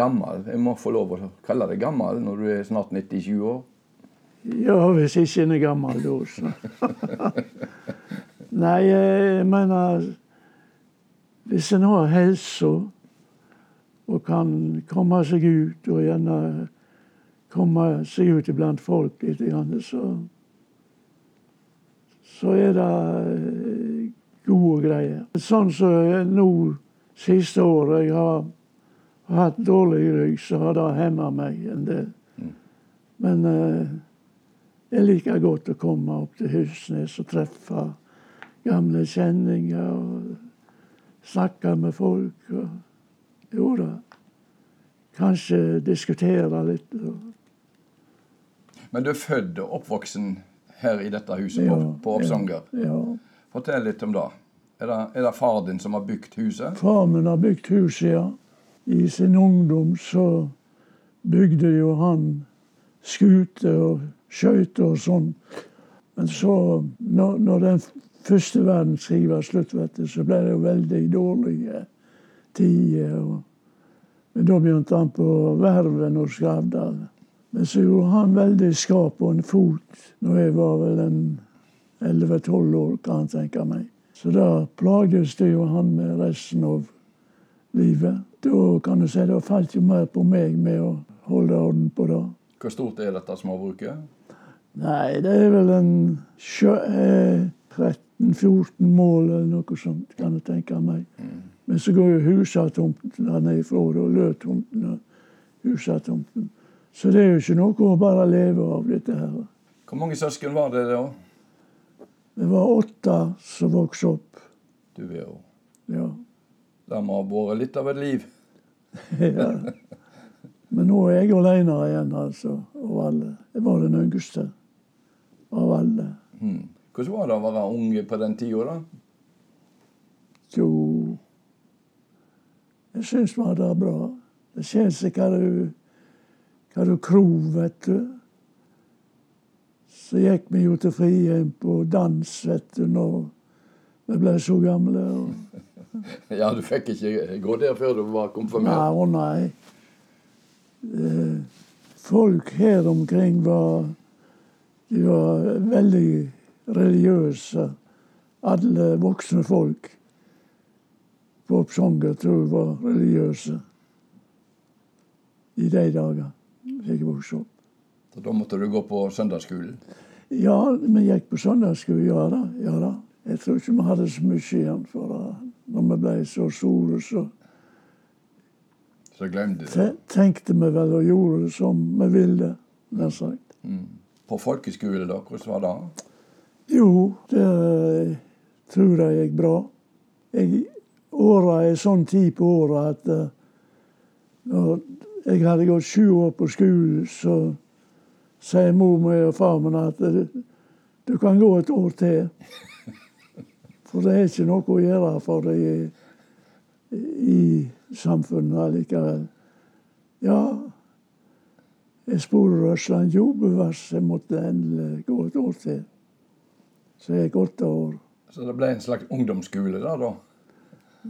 Gammel? Jeg må få lov å kalle deg gammel når du er snart 97 år. Ja, hvis ikke en er gammel da, så. Nei, jeg mener Hvis en har helse og kan komme seg ut, og gjerne komme seg ut iblant folk litt, så så er det eh, gode greier. Sånn som så nå siste året jeg har hatt dårlig rygg, så har det hemma meg en del. Men eh, jeg liker godt å komme opp til Husnes og treffe gamle kjenninger og snakke med folk. Og, jo da. Kanskje diskutere litt. Og, Men du er født og oppvoksen her i dette huset Ja, på, på Oppsanger. ja. Fortell litt om det. Er, det. er det far din som har bygd huset? Far min har bygd huset, ja. I sin ungdom så bygde jo han skuter og skøyter og sånn. Men så, når, når den første verdenskrig var slutt, du, så ble det jo veldig dårlige tider. Men da begynte han på Verven og Skravdal. Men så gjorde han veldig skap på en fot når jeg var vel en 11-12 år, kan jeg tenke meg. Så da plagdes det jo han med resten av livet. Da kan du si det falt jo mer på meg med å holde orden på det. Hvor stort er dette småbruket? Nei, det er vel en sjø- eh, 13-14 mål eller noe sånt, kan jeg tenke meg. Men så går jo husatomten nedfra, og Løtomten og husatomten. Så det er jo ikke noe å bare leve av, dette her. Hvor mange søsken var det da? Det var åtte som vokste opp. Du er jo Ja. Det må ha vært litt av et liv. ja. Men nå er jeg alene igjen, altså. Av alle. Jeg var den yngste av alle. Hmm. Hvordan var det å være unge på den tida, da? Jo Jeg syns vi hadde det bra. Det kjennes ikke hva du hva du krov, vet du. Så gikk vi jo til Frihjem på dans, vet du, når vi ble så gamle. Og, Ja, du fikk ikke gå der før du var nei, konfirmert? å nei. Eh, folk her omkring var De var veldig religiøse. Alle voksne folk på Oppsanger tror jeg var religiøse i de dager jeg vokste opp. Så da måtte du gå på søndagsskolen? Ja, vi gikk på søndagsskole, ja da. Ja da. Jeg tror ikke vi hadde så mye igjen for det. Når vi ble så store, så Så glemte de det. tenkte vi vel og gjorde det som vi ville, nær sagt. På folkeskole, da? Hvordan var det? Jo, det tror jeg gikk bra. Jeg, åra er sånn tid på året at eh, når jeg hadde gått sju år på skolen, så sier mor mi og far min at du, du kan gå et år til. For det er ikke noe å gjøre for dem i, i samfunnet allikevel. Ja, jeg spurte Røsland jo bevars, jeg måtte endelig gå et år til. Så jeg gikk åtte år. Så det ble en slags ungdomsskole der, da?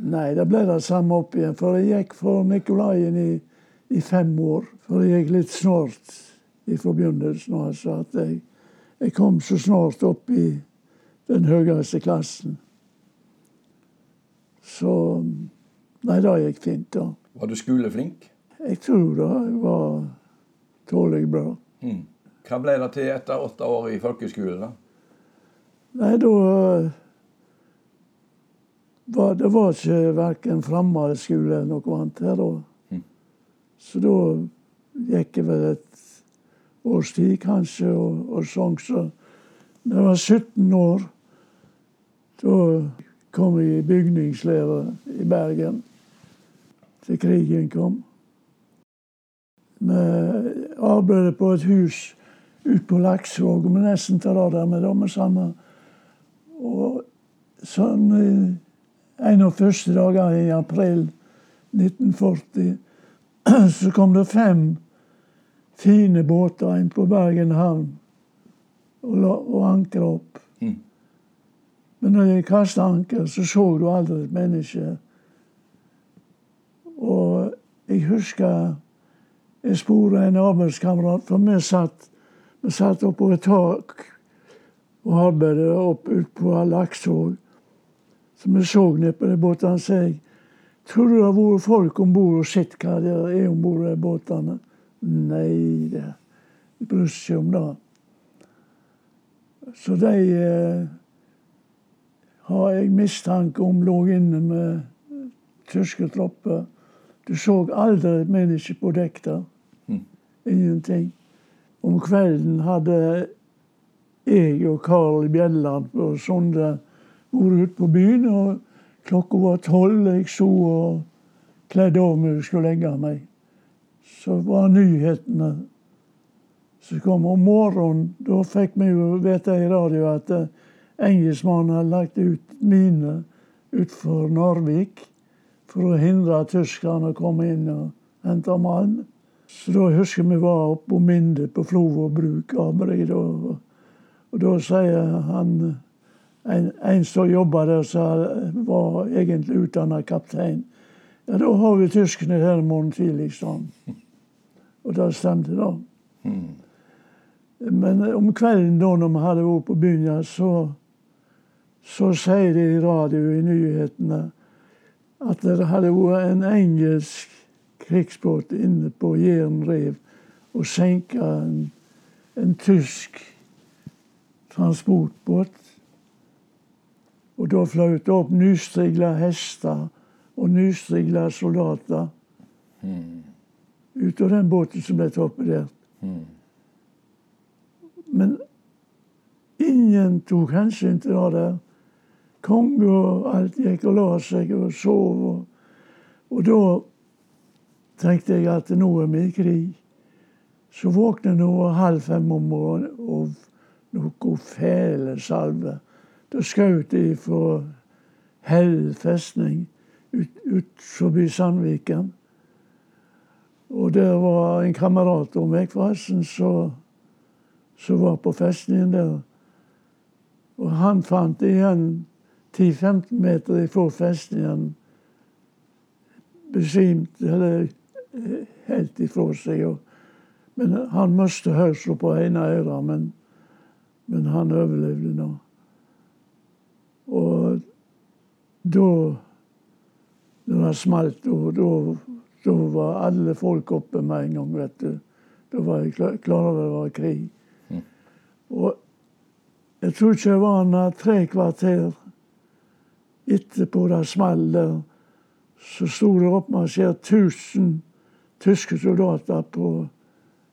Nei, det ble det samme opp igjen. For jeg gikk for Nikolaien i, i fem år. For jeg gikk litt snart fra begynnelsen. Altså at jeg, jeg kom så snart opp i den høyeste klassen. Så Nei, det gikk fint, da. Var du skoleflink? Jeg tror det var tålelig bra. Mm. Hva ble det til etter åtte år i folkeskolen, da? Nei, da var Det var ikke verken fremmedskole eller noe annet her da. Så da gikk jeg vel et års tid, kanskje, og, og sang. Så da jeg var 17 år, da kom i bygningslære i Bergen til krigen kom. Vi arbeidet på et hus ute på Laksvåg, vi nesten tar av der med det samme. Og sånn en av første dagene i april 1940 så kom det fem fine båter inn på Bergen havn og, og ankra opp. Mm. Men når jeg kasta anker, så så du aldri et menneske. Og jeg husker jeg spurte en arbeidskamerat, for vi satt, vi satt oppå et tak og arbeidet opp ut på Laksvåg. Så vi så ned på de båtene. og sa tror du det har vært folk om bord og sett hva det er om bord i båtene. Nei, det bryr seg om det. Så de eh, har jeg mistanke om lå inne med tyske tropper. Du så aldri et menneske på dekk der. Mm. Ingenting. Om kvelden hadde jeg og Karl Bjelland og Sonde vært ute på byen. og Klokka var tolv. Jeg så og kledde av meg og skulle legge meg. Så var nyhetene som kom om morgenen. Da fikk vi jo vite i radio at eh, engelskmannen hadde lagt ut miner utenfor Narvik for å hindre tyskerne å komme inn og hente malm. Så da husker vi var oppe på Minde på Flovo bruk. Arbeid, og, og da sier han en, en som jobba der, som var egentlig utdanna kaptein. Ja, da har vi tyskerne her i morgen tidlig, sånn. Og det stemte, da. Men om kvelden da når vi hadde vært på byen, så, så sier de i radio i nyhetene at det hadde vært en engelsk krigsbåt inne på Jærenrev og senka en, en tysk transportbåt. Og da fløt det opp nystrigla hester og nystrigla soldater mm. ut av den båten som ble torpedert. Mm. Men ingen tok hensyn til det der. Konge og alt gikk og la seg og sov. Og, og da tenkte jeg at nå er vi i krig. Så våkner jeg nå halv fem om morgenen og noe fæle salve. Da skjøt de fra Hell festning ut, ut forbi Sandviken. Og der var en kamerat av meg forresten som var på festningen der. Og han fant igjen 10-15 meter ifra festningen besvimte eller eh, helt ifra seg. Men han mistet hørselen på ene øret, men, men han overlevde nå. Og da Når det smalt, da var alle folk oppe med en gang, vet du. Da var jeg klar, klar over det var krig. Mm. Og jeg tror ikke det var tre kvarter etterpå det smalt der, så sto det oppmarsjert 1000 tyske soldater på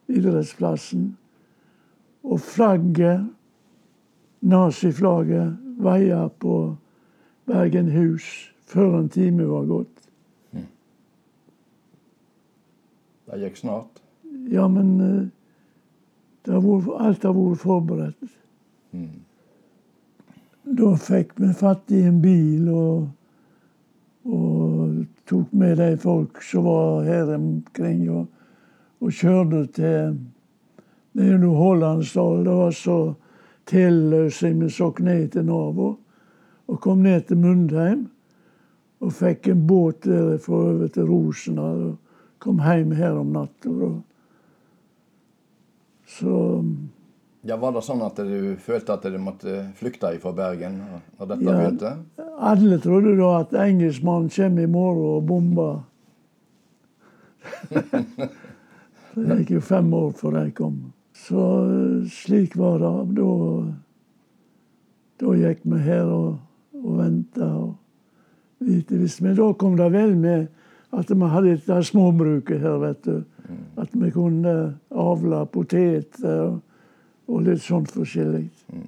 idrettsplassen. Og flagget, naziflagget, veia på Bergenhus før en time var gått. Mm. Det gikk snart? Ja, men det var, alt har vært forberedt. Mm. Da fikk vi fatt i en bil og, og tok med de folk som var her omkring, og, og kjørte til nede i Hålandsdalen. Det var så tilløsig vi så ned til Narvo. Og kom ned til Mundheim. Og fikk en båt derfra over til Rosendal. Og kom hjem her om natta. Så ja, Var det sånn at du følte at du måtte flykte fra Bergen når dette ja, begynte? Alle trodde da at engelskmannen kommer i morgen og bomber. det gikk jo fem år før de kom. Så slik var det. Da da gikk vi her og, og venta. Men da kom det vel med at vi hadde dette småbruket her, vet du. Mm. At vi kunne avle poteter og, litt sånt forskjellig. Mm.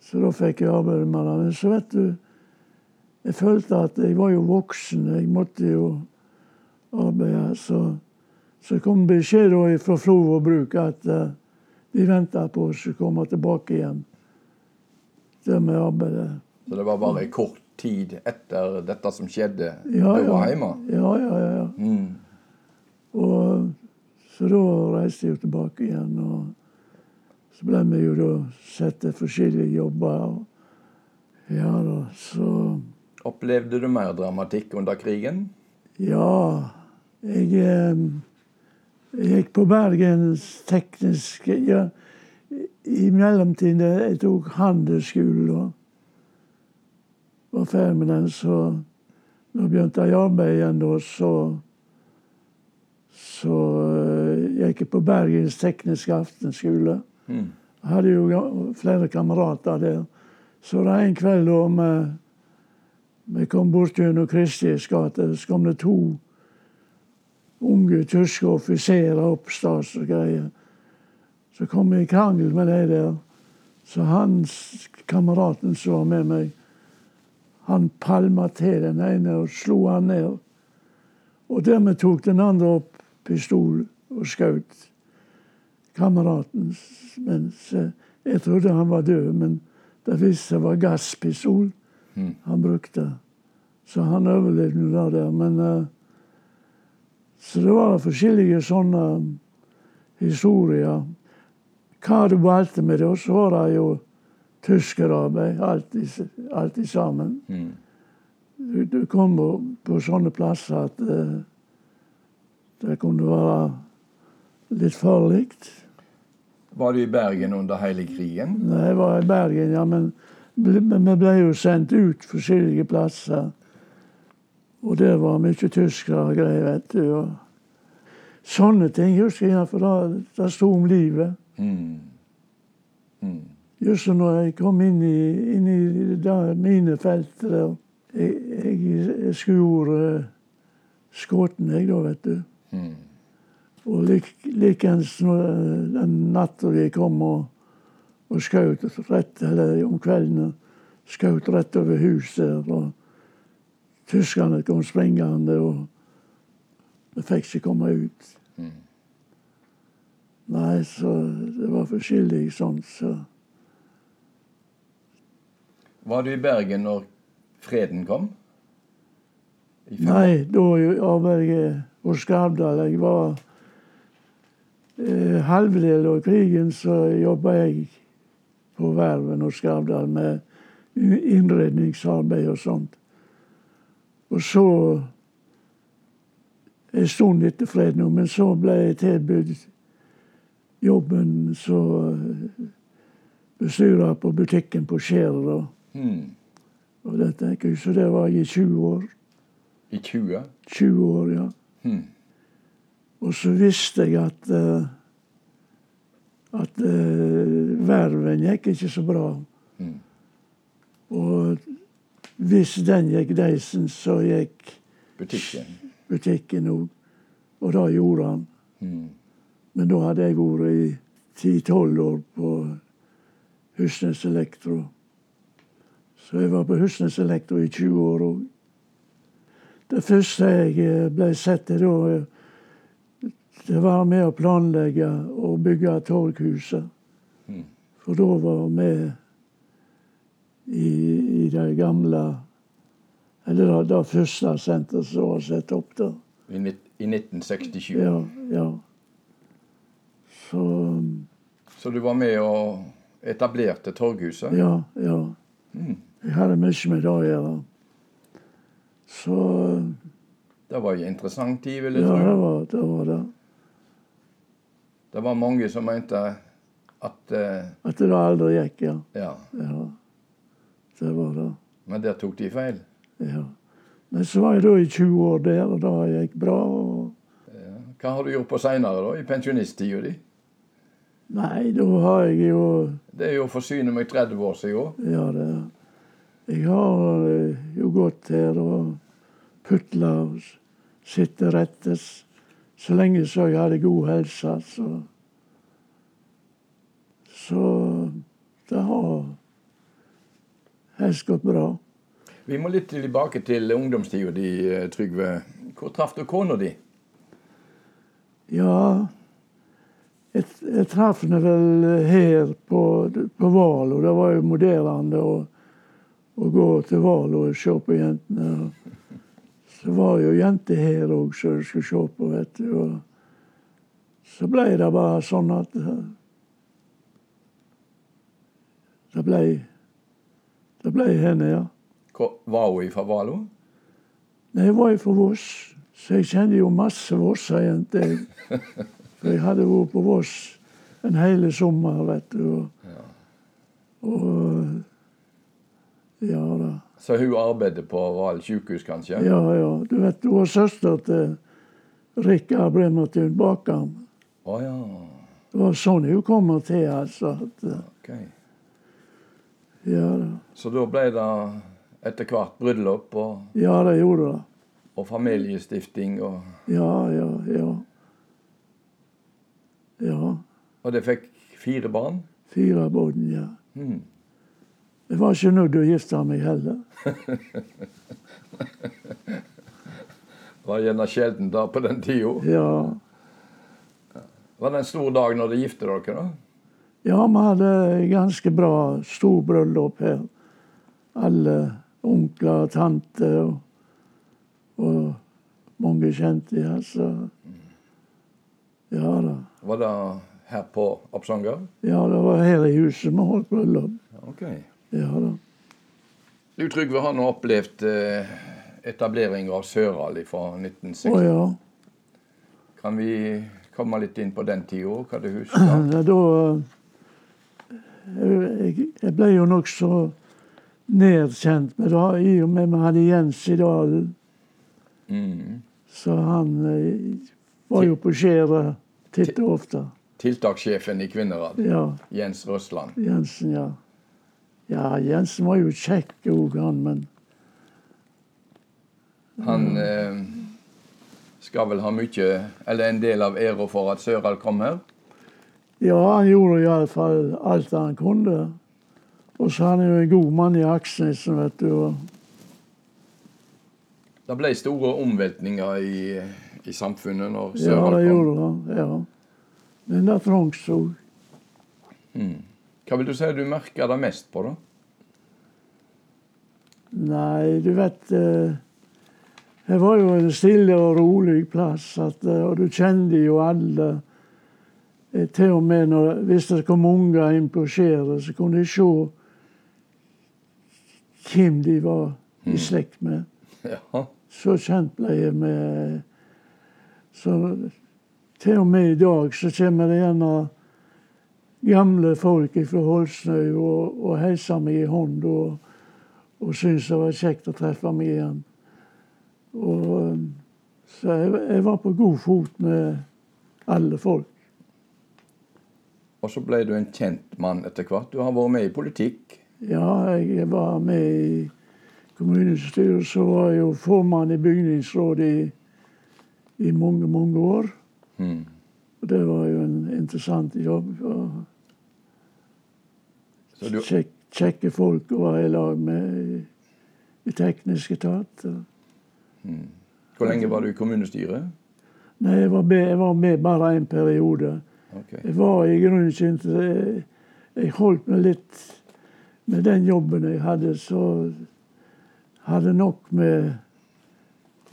Så da fikk jeg arbeide med det. Men så vet du jeg følte at jeg var jo voksen. Jeg måtte jo arbeide. Så, så kom beskjed fra Flo og Bruk at uh, de venta på oss å komme tilbake igjen. Der med arbeidet. Så det var bare kort tid etter dette som skjedde, Ja, du var ja. hjemme? Ja, ja, ja. ja. Mm. Og så da reiste jeg jo tilbake igjen. Og så ble vi jo da satt til forskjellige jobber. Ja da, så Opplevde du mer dramatikk under krigen? Ja, jeg, jeg gikk på Bergens tekniske ja, I mellomtiden jeg tok handelsskolen og var ferdig med den, så når jeg begynte jeg arbeid igjen da, så så jeg gikk jeg på Bergens tekniske aftenskole. Mm. Jeg hadde jo flere kamerater der. Så det en kveld da vi, vi kom bort gjennom Kristis gate, så kom det to unge tyske offiserer opp stas og greier. Så kom vi i krangel med de der. Så han kameraten som var med meg, han palma til den ene og slo han ned. Og dermed tok den andre opp pistol og skjøt kameraten. Mens eh, jeg trodde han var død, men det viste seg var gasspistol Mm. han brukte. Så han overlevde nå det der. Men eh, Så det var forskjellige sånne historier. Hva du valgte med det, så var det jo tyskerarbeid, alltid, alltid sammen. Mm. Du, du kom på, på sånne plasser at uh, det kunne være litt farlig. Var du i Bergen under hele krigen? Nei, Jeg var i Bergen, ja, men vi ble jo sendt ut forskjellige plasser. Og det var mye tyskere og greier, vet du. Og sånne ting husker jeg, for det, det sto om livet. Mm. Mm. Just når jeg kom inn i, inn i mine felt der. Jeg, jeg, jeg skulle uh, skutt jeg da, vet du. Mm. Og lik, likeens når, eh, den natta vi kom og, og skjøt rett, eller om kvelden, skjøt rett over huset. Og tyskerne kom springende, og vi fikk ikke komme ut. Mm. Nei, så det var forskjellig sånn, så Var du i Bergen når freden kom? I Nei, da arbeidet jeg hos Skavdal. Jeg var eh, halvdel av krigen, så jobba jeg på verven og Skavdal med innredningsarbeid og sånt. Og så En stund etter fred nå, men så ble jeg tilbudt jobben som bestyrer på butikken på Skjærer. Mm. Og det tenker jeg, Så det var jeg i 20 år. I 20? 20 år, ja. Mm. Og så visste jeg at eh, at eh, verven gikk ikke så bra. Mm. Og hvis den gikk deisen, så gikk Butikken? òg. Og det gjorde han. Mm. Men da hadde jeg vært i 10-12 år på Husnes Elektro. Så jeg var på Husnes Elektro i 20 år òg. Det første jeg eh, ble sett til da, eh, det var med å planlegge og bygge torghuset. Mm. For da var vi i, i det gamle Eller det, det første senteret som var satt opp der. I, I 1967? Ja, ja. Så Så du var med og etablerte torghuset? Ja, ja. Mm. Jeg hadde mye med det å gjøre. Så Det var en interessant tid, vil ja, jeg det var det. Var det. Det var mange som mente at uh, At det aldri gikk, ja. Ja. ja. Det var det. Men der tok de feil. Ja. Men så var jeg da i 20 år der, og det gikk bra. og Ja. Hva har du gjort på seinere, da? I pensjonisttida di? Nei, da har jeg jo Det er jo å forsyne meg 30 år siden. Ja, det Jeg har eh, jo gått her og putla og sittet rettes. Så lenge så jeg hadde god helse, så Så det har helst gått bra. Vi må litt tilbake til ungdomstida di, Trygve. Hvor traff du kona di? Ja, jeg, jeg traff henne vel her på, på Valo. Det var jo moderne å, å gå til Valo og se på jentene. Så var jo jenter her òg som du skulle se på, vet du. Og så ble det bare sånn at eh, Det ble Det ble henne, ja. Var hun fra Valo? Nei, jeg var fra Voss, så jeg kjenner jo masse Vossa-jenter. For jeg hadde vært på Voss en hel sommer, vet du. Og, og ja da. Så hun arbeidet på Val sykehus, kanskje? Ja, ja. Du vet, hun var søster til Rikard Bremertun Bakan. Å ja. Det var sånn hun kom til, altså. At, okay. ja da. Så da ble det etter hvert bryllup og, Ja, det gjorde det. og familiestifting, og, Ja, ja, ja. Ja. og det fikk fire barn? Fire barn, ja. Hmm. Jeg var ikke nødt til å gifte meg heller. Det var gjerne sjelden da på den tida. Ja. Var det en stor dag når dere gifte dere? da? Ja, vi hadde ganske bra stor bryllup her. Alle onkler og tanter og, og mange kjente. Ja, så Ja da. Var det her på Absanger? Ja, det var her i huset vi holdt bryllup. Ok. Ja da. Du Trygve har nå opplevd eh, etablering av Søral fra 1960. Å ja. Kan vi komme litt inn på den tida, hva du husker? Ja, Da Jeg, jeg ble jo nokså nedkjent med det, i og med vi hadde Jens i Dalen. Mm. Så han eh, var jo på skjæret titt og ofte. Tiltakssjefen i Kvinnerad, Ja, Jens Røsland. Jensen, ja. Ja, Jensen var jo kjekk òg, han, men Han eh, skal vel ha mye, eller en del av æra for at Søral kom her? Ja, han gjorde iallfall alt han kunne. Og så er han jo en god mann i Aksnesen, vet du. og Det ble store omveltninger i, i samfunnet når Søral kom? Ja, det gjorde han. ja. Men det trengs òg. Mm. Hva vil du si du merker det mest på, da? Nei, du vet eh, Det var jo en stille og rolig plass, at, eh, og du kjente jo alle. Eh, Til og med når, hvis det kom unger inn på skjæret, så kunne de se hvem de var i slekt med. Ja. Så kjent ble jeg med Så til og med i dag så kommer det gjerne gamle folk fra Holsnøy og, og heisa meg i hånd og, og syntes det var kjekt å treffe meg igjen. Og, så jeg, jeg var på god fot med alle folk. Og så ble du en kjent mann etter hvert. Du har vært med i politikk. Ja, jeg var med i kommunestyret, så var jeg jo formann i bygningsrådet i, i mange, mange år. Mm. Det var jo en interessant jobb. Og du, kjek, kjekke folk å være i lag med i, i teknisk etat. Mm. hvor lenge var du i kommunestyret? Nei, jeg var med, jeg var med bare en periode. Okay. Jeg var i grunnen inter- jeg, jeg holdt meg litt med den jobben jeg hadde, så hadde nok med,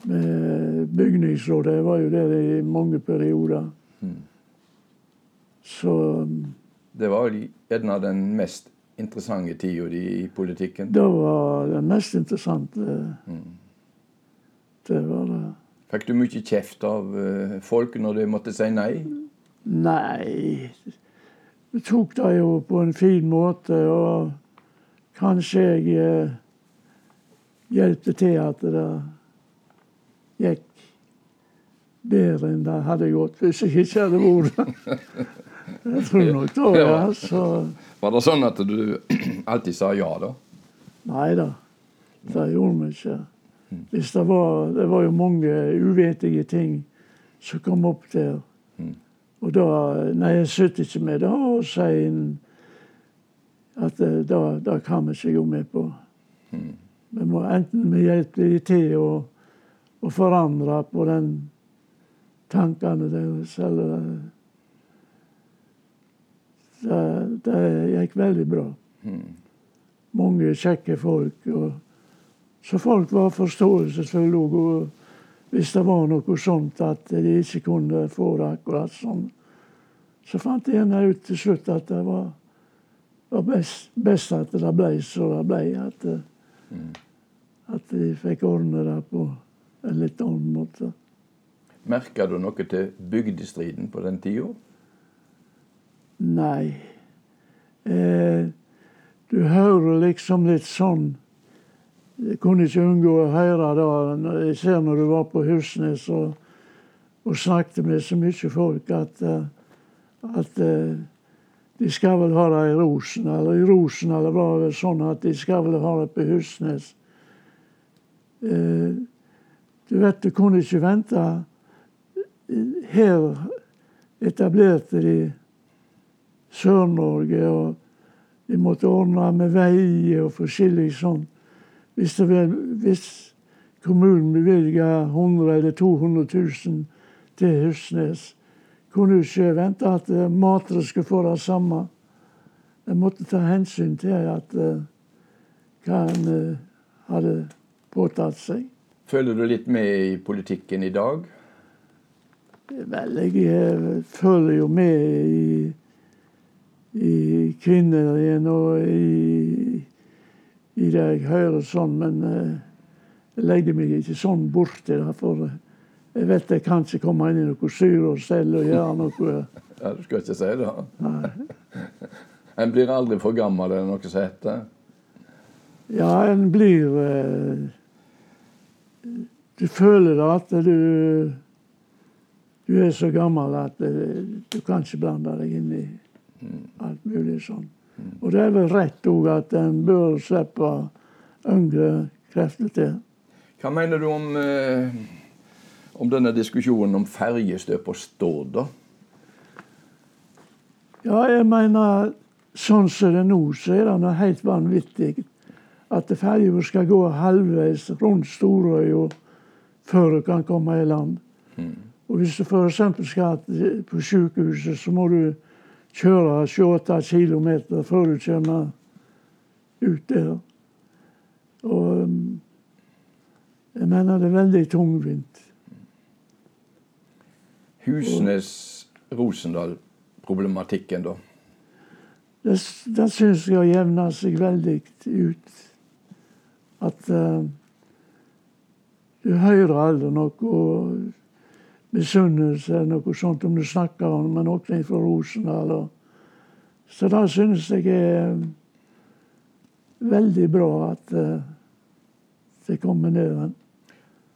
med bygningsrådet. Jeg var jo der i mange perioder. Så Det var vel gjerne den mest interessante tida di i politikken. det var det mest interessante. Det var det. Fikk du mye kjeft av eh, folk når du måtte si nei? Nei Vi tok det jo på en fin måte, og kanskje jeg eh, hjelpte til at det gikk bedre enn det hadde gått hvis jeg ikke hadde vært. Jeg tror nok det, ja. Så Var det sånn at du alltid sa ja, da? nei da, det gjorde vi ikke. Hvis det var Det var jo mange uvetige ting som kom opp der. Og da Nei, jeg sitter ikke med det og sier at det, det, det kan vi ikke gå med på. vi må enten vi hjelper de til å, å forandre på den tankene deres, eller det, det gikk veldig bra. Mange kjekke folk. Og, så folk var forståelsesfulle òg. Hvis det var noe sånt at de ikke kunne få det akkurat sånn, så fant de gjerne ut til slutt at det var, var best, best, at det ble så det ble. At, mm. at de fikk ordne det på en litt annen måte. Merka du noe til bygdestriden på den tida? Nei. Eh, du hører liksom litt sånn Jeg kunne ikke unngå å høre det. Jeg ser når du var på Husnes og, og snakket med så mye folk, at, eh, at eh, de skal vel ha det i Rosen. Eller i Rosen eller var det sånn at de skal vel ha det på Husnes. Eh, du vet, du kunne ikke vente. Her etablerte de Sør-Norge. og De måtte ordne med veier og forskjellig sånn. Hvis, var, hvis kommunen bevilga 100 eller 200 000 til Husnes, kunne ikke vente at uh, Matre skulle få det samme. De måtte ta hensyn til at uh, hva han uh, hadde påtatt seg. Følger du litt med i politikken i dag? Vel, jeg følger jo med i i kvinner og i, i det jeg hører sånn, men uh, jeg legger meg ikke sånn borti det. For jeg vet jeg kan ikke komme inn i noe syre og stell og gjøre noe. ja, Du skal ikke si det? Nei. en blir aldri for gammel, er det noe som heter? Ja, en blir eh, Du føler da at du du er så gammel at uh, du kan ikke blande deg inn i Alt mulig sånn. Og det er vel rett òg at en bør slippe yngre krefter til. Hva mener du om, eh, om denne diskusjonen om ferjestøp og Stord, da? Ja, jeg mener sånn som det er nå, så er det noe helt vanvittig at ferja skal gå halvveis rundt Storøya før du kan komme i land. Mm. Og hvis du f.eks. skal på sykehuset, så må du kjøre 28 km før du kommer ut der. Og um, jeg mener det er veldig tungvint. Husnes-Rosendal-problematikken, da? Det, det syns jeg jevna seg veldig ut. At uh, du hører aldri noe misunnelse noe sånt om du snakker om med noen fra Rosendal. Så da synes jeg er veldig bra at uh, det kommer ned.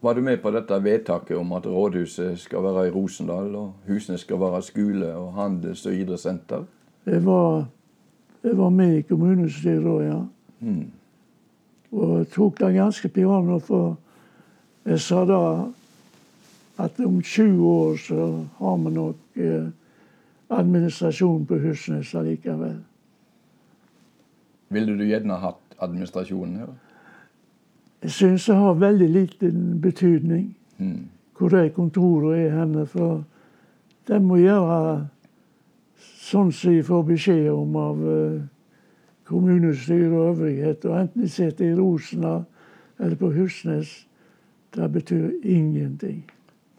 Var du med på dette vedtaket om at rådhuset skal være i Rosendal, og husene skal være skole og handels- og idrettssenter? Jeg var, jeg var med i kommunestyret da, ja. Mm. Og tok det ganske piano, for jeg sa da at om 20 år så har vi nok eh, administrasjon på Husnes allikevel. Ville du gjerne hatt administrasjonen her? Jeg syns det har veldig liten betydning mm. hvor det kontoret er henne. For de må gjøre sånn som de får beskjed om av kommunestyret kommunestyre og øvrighet. Og enten de sitter i Rosna eller på Husnes, det betyr ingenting.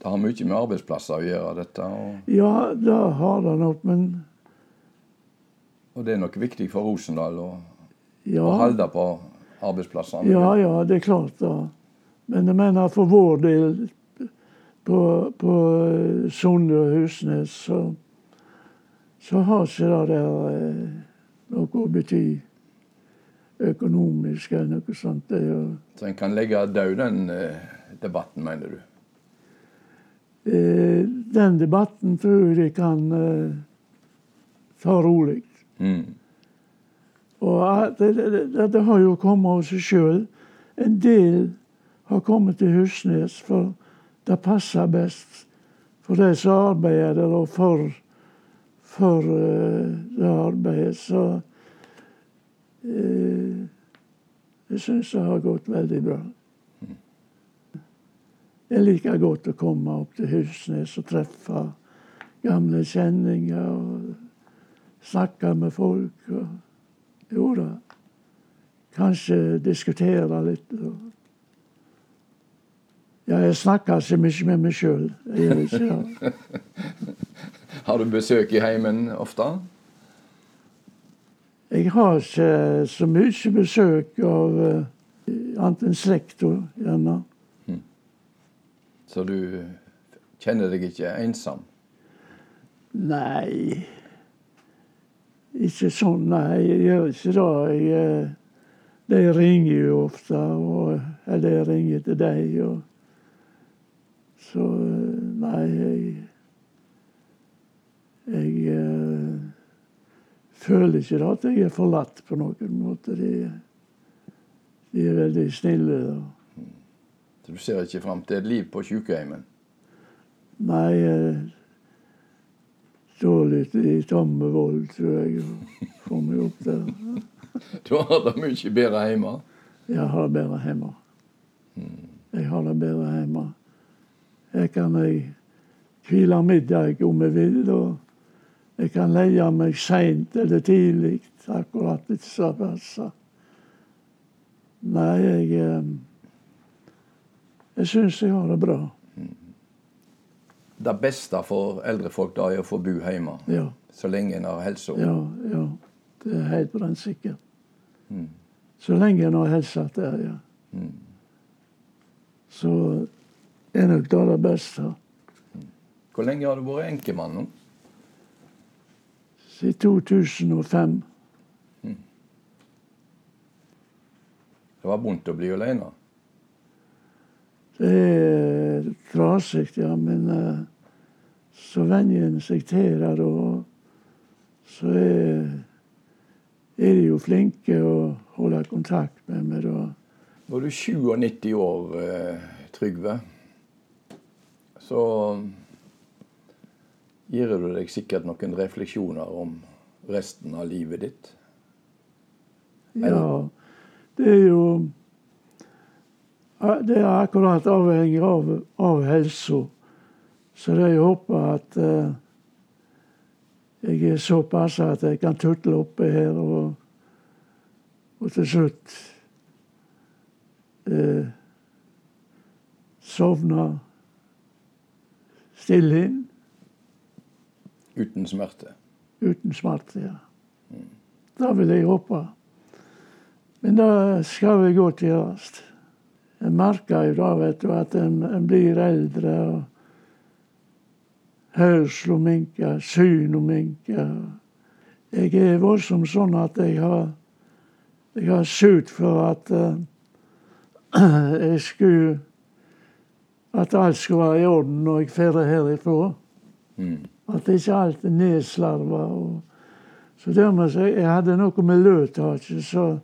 Det har mye med arbeidsplasser å gjøre, dette? Og... Ja, det har det nok, men Og det er nok viktig for Rosendal å, ja. å holde på arbeidsplassene? Ja, ja, det er klart det. Men jeg mener for vår del på, på Sonde og Husnes, så, så har ikke det der eh, noe å bety økonomisk eller noe sånt. Det, så en kan legge død den eh, debatten, mener du? Eh, den debatten tror jeg de kan eh, ta rolig. Mm. Og det, det, det, har jo kommet av seg sjøl. En del har kommet til Husnes, for det passer best for de som arbeider der, og for, for uh, det arbeidet. Så uh, Jeg syns det har gått veldig bra. Jeg like godt å komme opp til Husnes og treffe gamle kjenninger og snakke med folk. Og jo da, kanskje diskutere litt. Og ja, jeg snakker så mye med meg sjøl. har du besøk i heimen ofte? Jeg har ikke så mye besøk av uh, annet enn slekta. Så du kjenner deg ikke ensom? Nei Ikke sånn, nei. Jeg gjør ikke det. Eh, de ringer jo ofte, og, eller jeg ringer til deg. Og, så eh, nei, jeg Jeg føler ikke at jeg er forlatt på noen måte. De, de er veldig snille. Da. Så du ser ikke fram til et liv på sykehjemmet? Nei. Jeg står litt i tomme vold, tror jeg, og får meg opp der. du har det mye bedre hjemme? Jeg har det bedre hjemme. Jeg har det bedre hjemme. Her kan jeg hvile middag om jeg vil. og jeg kan leie meg seint eller tidlig, akkurat etter som passer. Nei, jeg eh, Jeg syns jeg har det bra. Det beste for eldre folk da er å få bo hjemme, ja. så lenge en har helsa? Ja, ja. Det er helt brennsikkert. Mm. Så lenge en har helsa der, ja. Mm. Så er nok det det beste. Hvor lenge har du vært enkemann nå? Siden 2005. Mm. Det var vondt å bli alene? Det er trasig, ja. Men uh, så venner en seg til det, og så er, er, de jo flinke å holde kontakt med meg. da. Du er 97 år, uh, Trygve, så gir du deg sikkert noen refleksjoner om resten av livet ditt? Eller? Ja, det er jo Det er akkurat avhengig av, av helsa. Så det jeg håper at eh, jeg er såpass at jeg kan tutle oppe her og, og til slutt eh, sovne stille inn. Uten smerte? Uten smerte, ja. Mm. Det vil jeg håpe. Men det skal vel godt gjøres. En merker jo da vet du, at en, en blir eldre. og Hørselen minker, synet minker. Jeg er voldsomt sånn at jeg har jeg har søkt for at uh, jeg skulle At alt skulle være i orden når jeg drar herifra. Mm. At ikke alt er nedslarva. Så dermed så jeg hadde noe med løtaket så,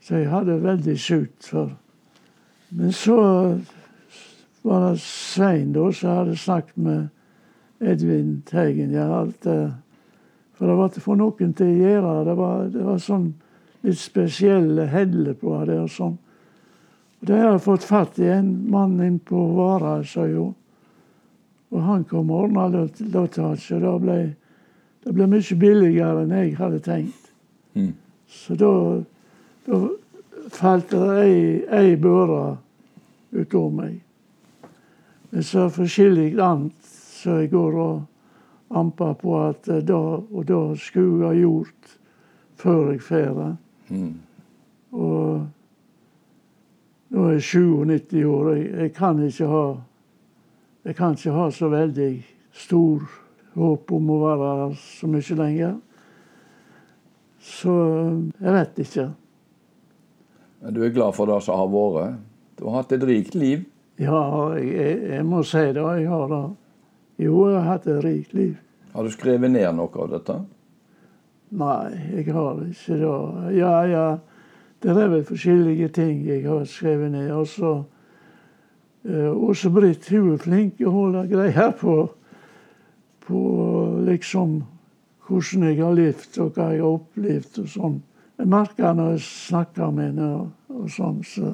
så jeg hadde veldig sutt for. Men så var det Svein da som hadde snakket med Edvin Teigen. Jeg hadde, for det var ikke for noen til å gjøre. Det var, det var sånn litt spesielle heller på det. og sånn. Og Det har fått fatt i en mann inn på Vara, sa jo. Og han kom og ordna det og det ble, det ble mye billigere enn jeg hadde tenkt. Mm. Så da, da falt det ei, ei børe utover meg. Men så forskjellig annet så jeg går og amper på at da og da skulle jeg ha gjort før jeg drar. Mm. Og nå er jeg 97 år. Jeg, jeg kan ikke ha jeg kan ikke ha så veldig stor håp om å være her så mye lenger. Så jeg vet ikke. Men du er glad for det som har vært? Du har hatt et rikt liv? Ja, jeg, jeg må si det. Jeg har det. Jo, jeg har hatt et rikt liv. Har du skrevet ned noe av dette? Nei, jeg har ikke det. Ja, ja. Det er vel forskjellige ting jeg har skrevet ned. Også Eh, Åse Britt hun er flink til å holde greier på, på liksom hvordan jeg har levd og hva jeg har opplevd og sånn jeg merker når jeg snakker med henne og, og sånn, så,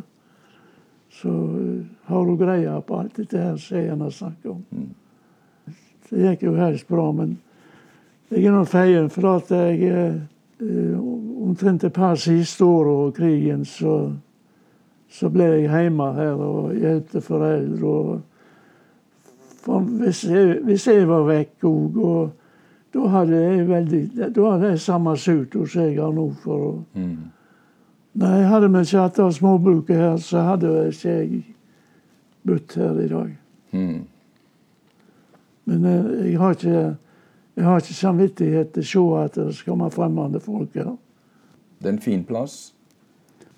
så uh, har hun greia på alt dette her som jeg har snakka om. Det gikk jo helst bra, men jeg er nå feien for at jeg uh, omtrent et par siste åra av krigen, så, så ble jeg hjemme her og hjalp foreldre. og hvis jeg, hvis jeg var vekk òg, og da hadde jeg veldig, da hadde jeg samme sut som jeg har nå. for Mm. Jeg hadde vi ikke hatt det småbruket her, så hadde jeg ikke jeg bodd her i dag. Mm. Men eh, jeg har ikke, jeg har ikke samvittighet til å se at det skal komme fremmede folk her. Det er en fin plass.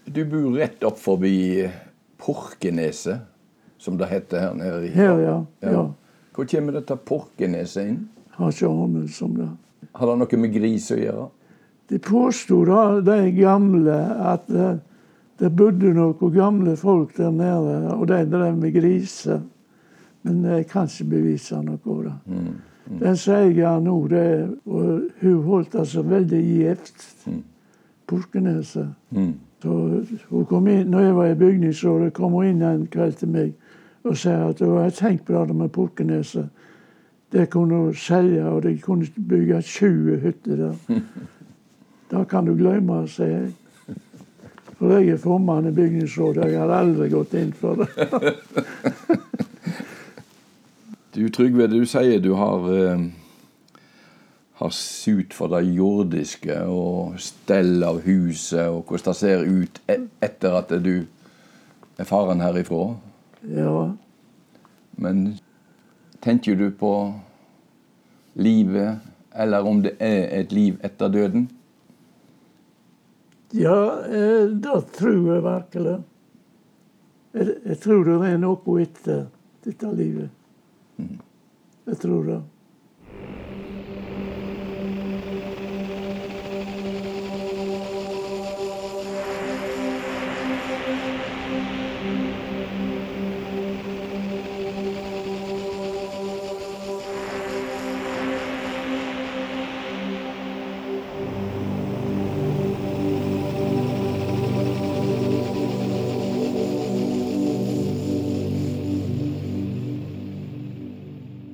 Du bor rett opp forbi Porkeneset, som det heter her nede. i Her, ja. ja. Hvor kommer dette Porkeneset inn? Har ikke anelse om det. Har det noe med gris å gjøre? De påsto da, de gamle, at eh, det bodde noen gamle folk der nede, og de drev med griser. Men jeg kan ikke bevise noe av det. Mm. Den sier nå, det, og hun holdt altså veldig gjevt. Porkeneset. Mm. Så hun kom inn, når jeg var i bygningsrådet, kom hun inn en kveld til meg og sa at hun hadde tenkt på det med Porkeneset. Det kunne hun selge, og de kunne bygge 20 hytter der. Det kan du glemme, sier jeg. For jeg er formann i bygningsrådet, jeg har aldri gått inn for det. Du Trygve, du sier du har eh, har sut for det jordiske og stell av huset og hvordan det ser ut e etter at du er faren herifra. Ja, Men tenker du på livet, eller om det er et liv etter døden? Ja eh, det tror jeg virkelig. Jeg, jeg tror det er noe etter dette livet. Jeg tror det.